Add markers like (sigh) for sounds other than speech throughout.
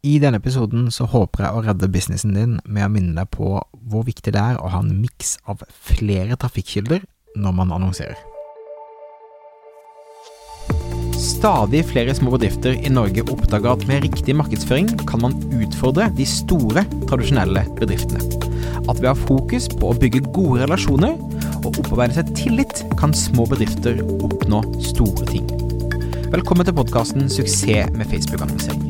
I denne episoden så håper jeg å redde businessen din med å minne deg på hvor viktig det er å ha en miks av flere trafikkilder når man annonserer. Stadig flere små bedrifter i Norge oppdager at med riktig markedsføring kan man utfordre de store, tradisjonelle bedriftene. At ved å ha fokus på å bygge gode relasjoner og opparbeide seg tillit, kan små bedrifter oppnå store ting. Velkommen til podkasten 'Suksess med Facebook-annonsering'.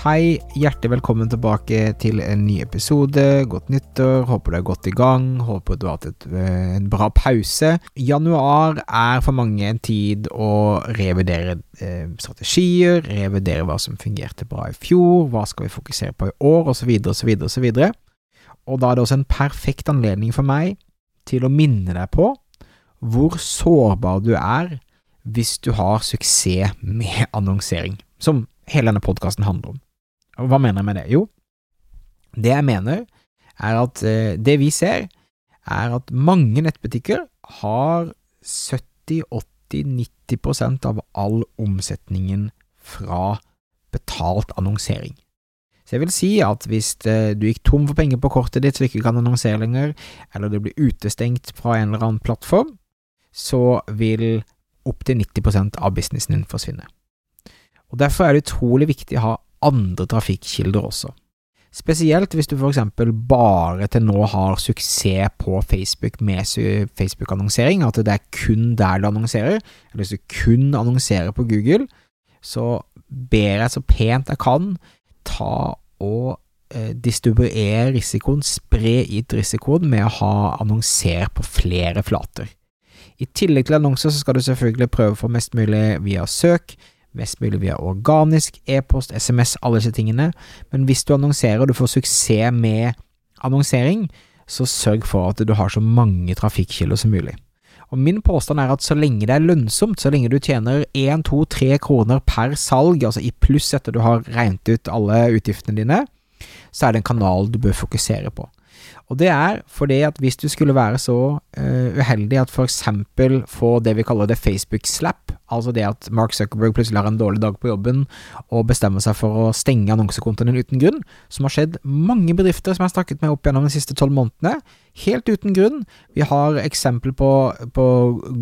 Hei, hjertelig velkommen tilbake til en ny episode. Godt nyttår. Håper du er godt i gang. Håper du har hatt et, eh, en bra pause. Januar er for mange en tid å revidere eh, strategier, revidere hva som fungerte bra i fjor, hva skal vi fokusere på i år, osv., osv., osv. Og da er det også en perfekt anledning for meg til å minne deg på hvor sårbar du er hvis du har suksess med annonsering, som hele denne podkasten handler om. Og hva mener jeg med det? Jo, det jeg mener, er at eh, det vi ser, er at mange nettbutikker har 70-80-90% av all omsetningen fra betalt annonsering. Så jeg vil si at hvis eh, du gikk tom for penger på kortet ditt så du ikke kan annonsere lenger, eller du blir utestengt fra en eller annen plattform, så vil opptil 90% av businessen din forsvinne. Og Derfor er det utrolig viktig å ha andre trafikkilder også. Spesielt hvis du for eksempel bare til nå har suksess på Facebook med Facebook-annonsering, at det er kun der du annonserer, eller hvis du kun annonserer på Google, så ber jeg så pent jeg kan ta og eh, distribuere risikoen, spre ut risikoen med å ha annonser på flere flater. I tillegg til annonser så skal du selvfølgelig prøve å få mest mulig via søk, mest mulig via organisk, e-post, SMS, alle disse tingene, men hvis du annonserer og du får suksess med annonsering, så sørg for at du har så mange trafikkilder som mulig. Og Min påstand er at så lenge det er lønnsomt, så lenge du tjener 1, 2, 3 kroner per salg, altså i pluss etter du har regnet ut alle utgiftene dine, så er det en kanal du bør fokusere på. Og det er fordi at hvis du skulle være så uh, uheldig at eksempel få det vi kaller det Facebook-slap, altså det at Mark Zuckerberg plutselig har en dårlig dag på jobben og bestemmer seg for å stenge annonsekontoen uten grunn, som har skjedd mange bedrifter som jeg har snakket med opp gjennom de siste tolv månedene, helt uten grunn. Vi har eksempel på, på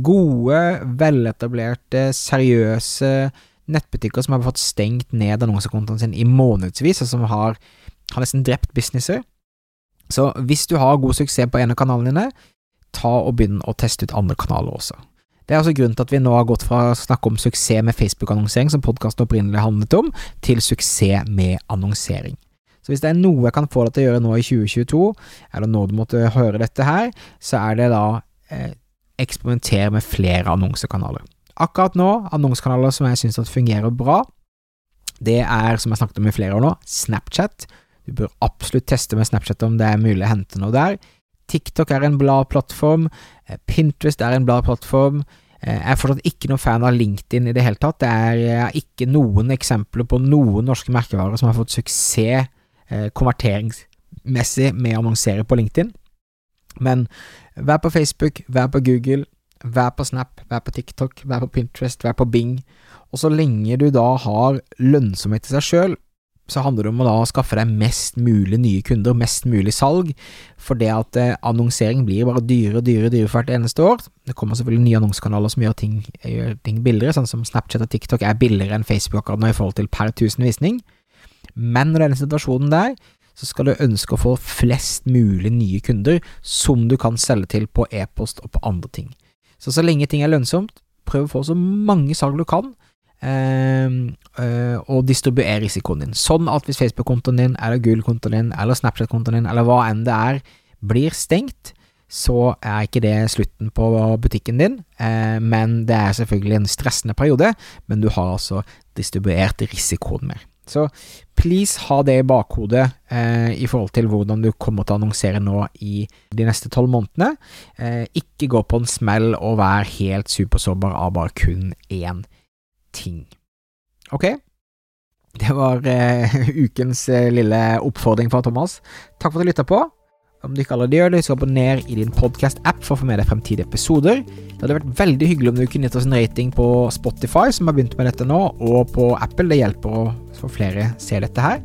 gode, veletablerte, seriøse nettbutikker som har fått stengt ned annonsekontoen sin i månedsvis, og som har, har nesten drept businesser. Så hvis du har god suksess på en av kanalene dine, ta og begynn å teste ut andre kanaler også. Det er altså grunnen til at vi nå har gått fra å snakke om suksess med Facebook-annonsering, som podkasten opprinnelig handlet om, til suksess med annonsering. Så hvis det er noe jeg kan få deg til å gjøre nå i 2022, eller når du måtte høre dette her, så er det da eh, eksperimentere med flere annonsekanaler. Akkurat nå, annonsekanaler som jeg syns fungerer bra, det er, som jeg snakket om i flere år nå, Snapchat, du bør absolutt teste med Snapchat om det er mulig å hente noe der. TikTok er en blad plattform. Eh, Pinterest er en bla plattform. Eh, jeg er fortsatt ikke noen fan av LinkedIn i det hele tatt. Det er eh, ikke noen eksempler på noen norske merkevarer som har fått suksess konverteringsmessig med å annonsere på LinkedIn. Men vær på Facebook, vær på Google, vær på Snap, vær på TikTok, vær på Pinterest, vær på Bing. Og så lenge du da har lønnsomhet i seg sjøl, så handler det om å da skaffe deg mest mulig nye kunder, mest mulig salg, for det at eh, annonsering blir bare dyrere og dyrere, dyrere hvert eneste år. Det kommer selvfølgelig nye annonsekanaler som gjør ting, gjør ting, billigere, sånn som Snapchat og TikTok er billigere enn Facebook akkurat nå i forhold til per tusen visning, men når denne situasjonen der, så skal du ønske å få flest mulig nye kunder som du kan selge til på e-post og på andre ting. Så så lenge ting er lønnsomt, prøv å få så mange salg du kan, og distribuere risikoen din. Sånn at hvis Facebook-kontoen din, eller Google-kontoen din, eller Snapchat-kontoen din, eller hva enn det er, blir stengt, så er ikke det slutten på butikken din, eh, men det er selvfølgelig en stressende periode, men du har altså distribuert risikoen mer. Så please ha det i bakhodet eh, i forhold til hvordan du kommer til å annonsere nå i de neste tolv månedene. Eh, ikke gå på en smell og vær helt supersårbar av bare kun én ting. Ok? Det var uh, (laughs) ukens uh, lille oppfordring fra Thomas. Takk for at du lytta på. Om du ikke allerede gjør det, så abonner i din podcast-app for å få med deg fremtidige episoder. Det hadde vært veldig hyggelig om du kunne gitt oss en rating på Spotify, som har begynt med dette nå, og på Apple. Det hjelper å få flere se dette her.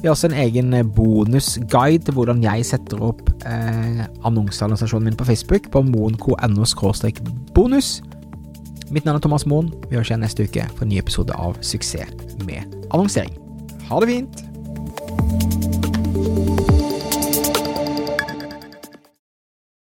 Vi har også en egen bonusguide til hvordan jeg setter opp eh, annonseannonsasjonen min på Facebook på moen.no bonus. Mitt navn er Thomas Moen. Vi høres igjen neste uke for en ny episode av Suksess med annonsering. Ha det fint!